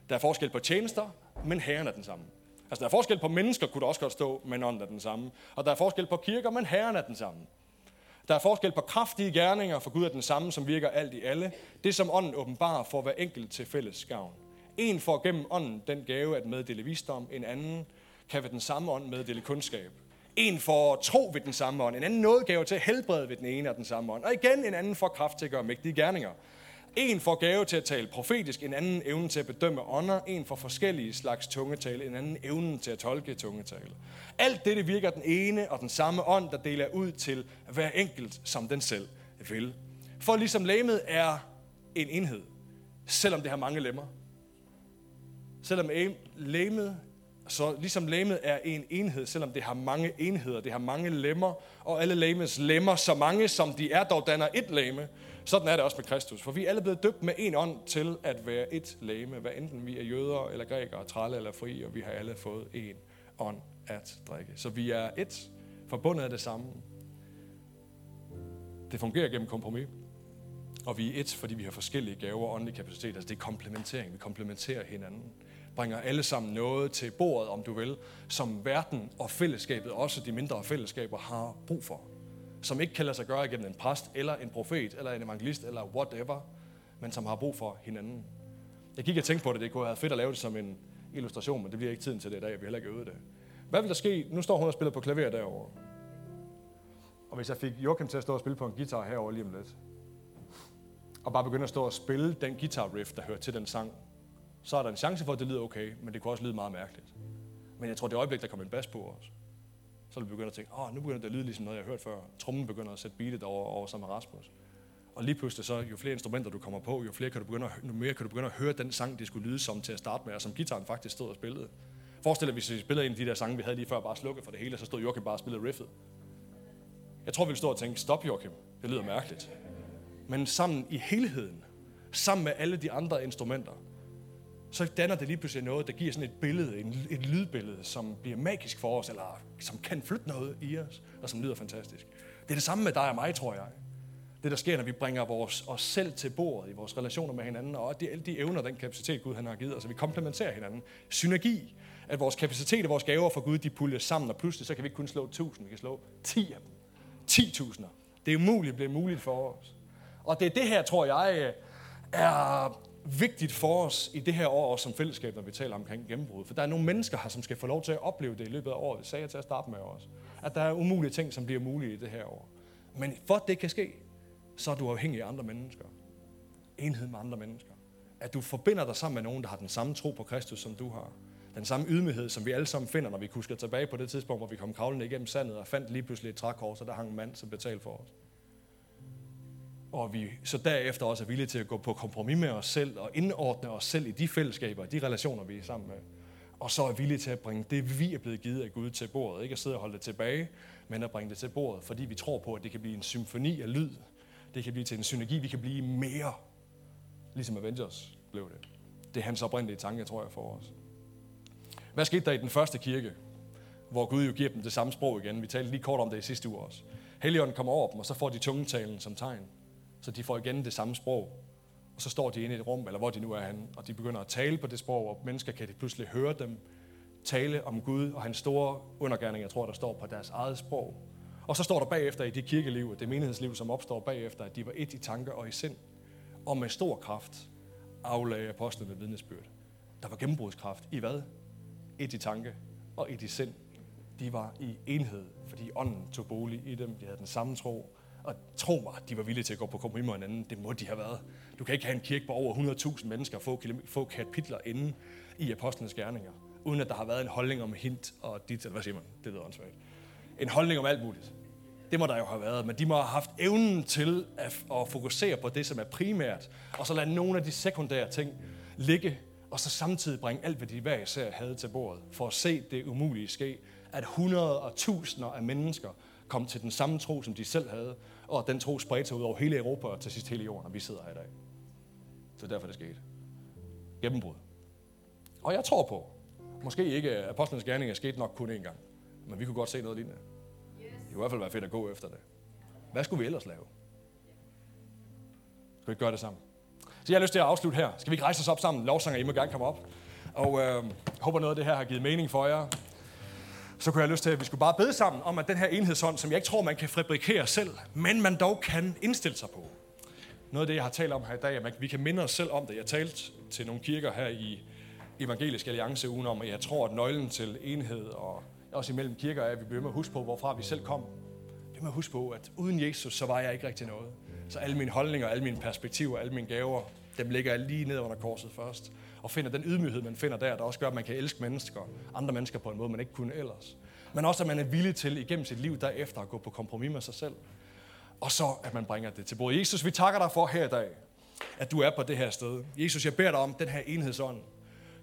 Der er forskel på tjenester, men herren er den samme. Altså, der er forskel på mennesker, kunne der også godt stå, men ånden er den samme. Og der er forskel på kirker, men herren er den samme. Der er forskel på kraftige gerninger, for Gud er den samme, som virker alt i alle. Det, som ånden åbenbarer for hver enkelt til fælles gavn. En får gennem ånden den gave at meddele visdom, en anden kan ved den samme ånd meddele kundskab. En får tro ved den samme ånd, en anden nådegave til at helbrede ved den ene af den samme ånd, og igen en anden får kraft til at gøre mægtige gerninger. En får gave til at tale profetisk, en anden evne til at bedømme ånder, en får forskellige slags tungetale, en anden evne til at tolke tungetale. Alt det virker den ene og den samme ånd, der deler ud til hver enkelt, som den selv vil. For ligesom læmet er en enhed, selvom det har mange lemmer. Selvom læmet så ligesom læmet er en enhed, selvom det har mange enheder, det har mange lemmer, og alle læmets lemmer, så mange som de er, dog danner et læme. Sådan er det også med Kristus. For vi er alle blevet døbt med en ånd til at være et læme, hvad enten vi er jøder eller grækere, trælle eller fri, og vi har alle fået en ånd at drikke. Så vi er et, forbundet af det samme. Det fungerer gennem kompromis. Og vi er et, fordi vi har forskellige gaver og åndelig kapacitet. Altså det er komplementering. Vi komplementerer hinanden bringer alle sammen noget til bordet, om du vil, som verden og fællesskabet, også de mindre fællesskaber, har brug for. Som ikke kan lade sig gøre igennem en præst, eller en profet, eller en evangelist, eller whatever, men som har brug for hinanden. Jeg gik og tænkte på det, det kunne have fedt at lave det som en illustration, men det bliver ikke tiden til det i dag, vi heller ikke øvet det. Hvad vil der ske? Nu står hun og spiller på klaver derovre. Og hvis jeg fik Joachim til at stå og spille på en guitar herovre lige om lidt, og bare begynde at stå og spille den guitar riff, der hører til den sang, så er der en chance for, at det lyder okay, men det kunne også lyde meget mærkeligt. Men jeg tror, det øjeblik, der kommer en bas på os, så vil det begynde at tænke, åh, oh, nu begynder det at lyde ligesom noget, jeg har hørt før. Trummen begynder at sætte beatet over, over sammen med Rasmus. Og lige pludselig så, jo flere instrumenter du kommer på, jo, flere kan du begynde at, jo mere kan du begynde at høre den sang, det skulle lyde som til at starte med, og som gitaren faktisk stod og spillede. Forestil dig, hvis vi spillede en af de der sange, vi havde lige før, bare slukket for det hele, så stod Joachim bare og spillede riffet. Jeg tror, vi ville stå og tænke, stop Joachim, det lyder mærkeligt. Men sammen i helheden, sammen med alle de andre instrumenter, så danner det lige pludselig noget, der giver sådan et billede, en, et lydbillede, som bliver magisk for os, eller som kan flytte noget i os, og som lyder fantastisk. Det er det samme med dig og mig, tror jeg. Det, der sker, når vi bringer vores, os selv til bordet i vores relationer med hinanden, og de, alle de evner, den kapacitet, Gud han har givet os, altså vi komplementerer hinanden. Synergi, at vores kapacitet og vores gaver for Gud, de puljer sammen, og pludselig så kan vi ikke kun slå 1000, vi kan slå 10 af dem. 10.000. Det er umuligt, bliver muligt for os. Og det er det her, tror jeg, er vigtigt for os i det her år som fællesskab, når vi taler omkring gennembrud. For der er nogle mennesker her, som skal få lov til at opleve det i løbet af året. Det sagde jeg til at starte med også. At der er umulige ting, som bliver mulige i det her år. Men for at det kan ske, så er du afhængig af andre mennesker. Enhed med andre mennesker. At du forbinder dig sammen med nogen, der har den samme tro på Kristus, som du har. Den samme ydmyghed, som vi alle sammen finder, når vi kusker tilbage på det tidspunkt, hvor vi kom kravlende igennem sandet og fandt lige pludselig et trækors, og der hang en mand, som betalte for os og vi så derefter også er villige til at gå på kompromis med os selv og indordne os selv i de fællesskaber, og de relationer, vi er sammen med. og så er villige til at bringe det, vi er blevet givet af Gud til bordet. Ikke at sidde og holde det tilbage, men at bringe det til bordet, fordi vi tror på, at det kan blive en symfoni af lyd. Det kan blive til en synergi. Vi kan blive mere, ligesom Avengers blev det. Det er hans oprindelige tanke, tror jeg, for os. Hvad skete der i den første kirke, hvor Gud jo giver dem det samme sprog igen? Vi talte lige kort om det i sidste uge også. Helligånden kommer over dem, og så får de tungetalen som tegn. Så de får igen det samme sprog. Og så står de inde i et rum, eller hvor de nu er henne, og de begynder at tale på det sprog, og mennesker kan de pludselig høre dem tale om Gud og hans store undergærning, jeg tror, der står på deres eget sprog. Og så står der bagefter i det kirkeliv, det menighedsliv, som opstår bagefter, at de var et i tanker og i sind, og med stor kraft aflagde apostlene vidnesbyrd. Der var gennembrudskraft i hvad? Et i tanke og et i sind. De var i enhed, fordi ånden tog bolig i dem. De havde den samme tro. Og tro mig, de var villige til at gå på kompromis med hinanden. Det må de have været. Du kan ikke have en kirke på over 100.000 mennesker og få, få kapitler inde i apostlenes gerninger, uden at der har været en holdning om hint og dit, eller hvad siger man? Det lyder åndssvagt. En holdning om alt muligt. Det må der jo have været, men de må have haft evnen til at, at fokusere på det, som er primært, og så lade nogle af de sekundære ting ligge, og så samtidig bringe alt, hvad de hver især havde til bordet, for at se det umulige ske, at hundrede og tusinder af mennesker kom til den samme tro, som de selv havde, og den tro spredte sig ud over hele Europa og til sidst hele jorden, og vi sidder her i dag. Så derfor det skete. Gennembrud. Og jeg tror på, måske ikke apostlenes gerning er sket nok kun én gang, men vi kunne godt se noget lignende. Det kunne i hvert fald være fedt at gå efter det. Hvad skulle vi ellers lave? Skal vi ikke gøre det sammen? Så jeg har lyst til at afslutte her. Skal vi ikke rejse os op sammen? Lovsanger, I må gerne komme op. Og øh, håber noget af det her har givet mening for jer så kunne jeg have lyst til, at vi skulle bare bede sammen om, at den her enhedsånd, som jeg ikke tror, man kan fabrikere selv, men man dog kan indstille sig på. Noget af det, jeg har talt om her i dag, at vi kan minde os selv om det. Jeg talte til nogle kirker her i Evangelisk Alliance ugen om, at jeg tror, at nøglen til enhed og også imellem kirker er, at vi bliver med at huske på, hvorfra vi selv kom. Vi med at huske på, at uden Jesus, så var jeg ikke rigtig noget. Så alle mine holdninger, alle mine perspektiver, alle mine gaver, dem ligger jeg lige ned under korset først og finder den ydmyghed, man finder der, der også gør, at man kan elske mennesker, andre mennesker på en måde, man ikke kunne ellers. Men også, at man er villig til igennem sit liv derefter at gå på kompromis med sig selv. Og så, at man bringer det til bordet. Jesus, vi takker dig for her i dag, at du er på det her sted. Jesus, jeg beder dig om den her enhedsånd,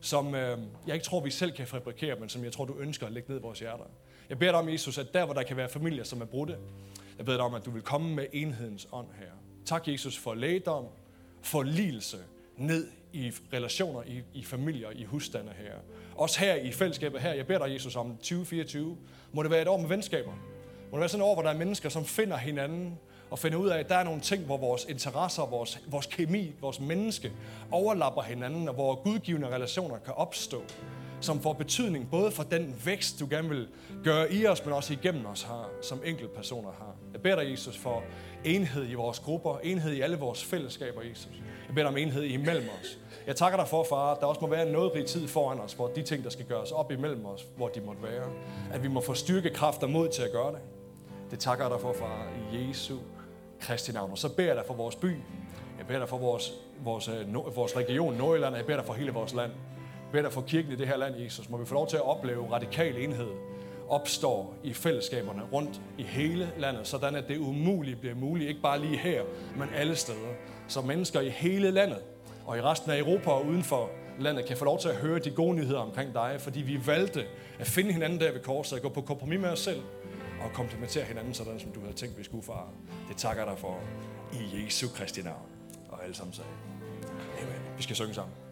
som øh, jeg ikke tror, vi selv kan fabrikere, men som jeg tror, du ønsker at lægge ned i vores hjerter. Jeg beder dig om, Jesus, at der, hvor der kan være familier, som er brudte, jeg beder dig om, at du vil komme med enhedens ånd her. Tak, Jesus, for lægedom, for lidelse ned i relationer, i, i familier, i husstande her. Også her i fællesskabet her. Jeg beder dig, Jesus, om 2024. Må det være et år med venskaber. Må det være sådan et år, hvor der er mennesker, som finder hinanden og finder ud af, at der er nogle ting, hvor vores interesser, vores, vores kemi, vores menneske overlapper hinanden, og hvor gudgivende relationer kan opstå, som får betydning både for den vækst, du gerne vil gøre i os, men også igennem os har, som enkelte personer har. Jeg beder dig, Jesus, for enhed i vores grupper, enhed i alle vores fællesskaber, Jesus. Jeg beder dig om enhed imellem os. Jeg takker dig for, far, at der også må være noget rig tid foran os, hvor de ting, der skal gøres op imellem os, hvor de måtte være. At vi må få styrke, kraft og mod til at gøre det. Det takker jeg dig for, far, i Jesu Kristi navn. Og så beder jeg dig for vores by. Jeg beder dig for vores, vores, øh, vores region, Nordjylland. Jeg beder dig for hele vores land. Jeg beder dig for kirken i det her land, Jesus. Må vi få lov til at opleve radikal enhed opstår i fællesskaberne rundt i hele landet, sådan at det umulige bliver muligt, ikke bare lige her, men alle steder. Så mennesker i hele landet og i resten af Europa og uden for landet kan få lov til at høre de gode nyheder omkring dig, fordi vi valgte at finde hinanden der ved korset, at gå på kompromis med os selv og komplementere hinanden, sådan som du havde tænkt, vi skulle, far. Det takker dig for i Jesu Kristi navn. Og alle sammen sagde, Amen. Vi skal synge sammen.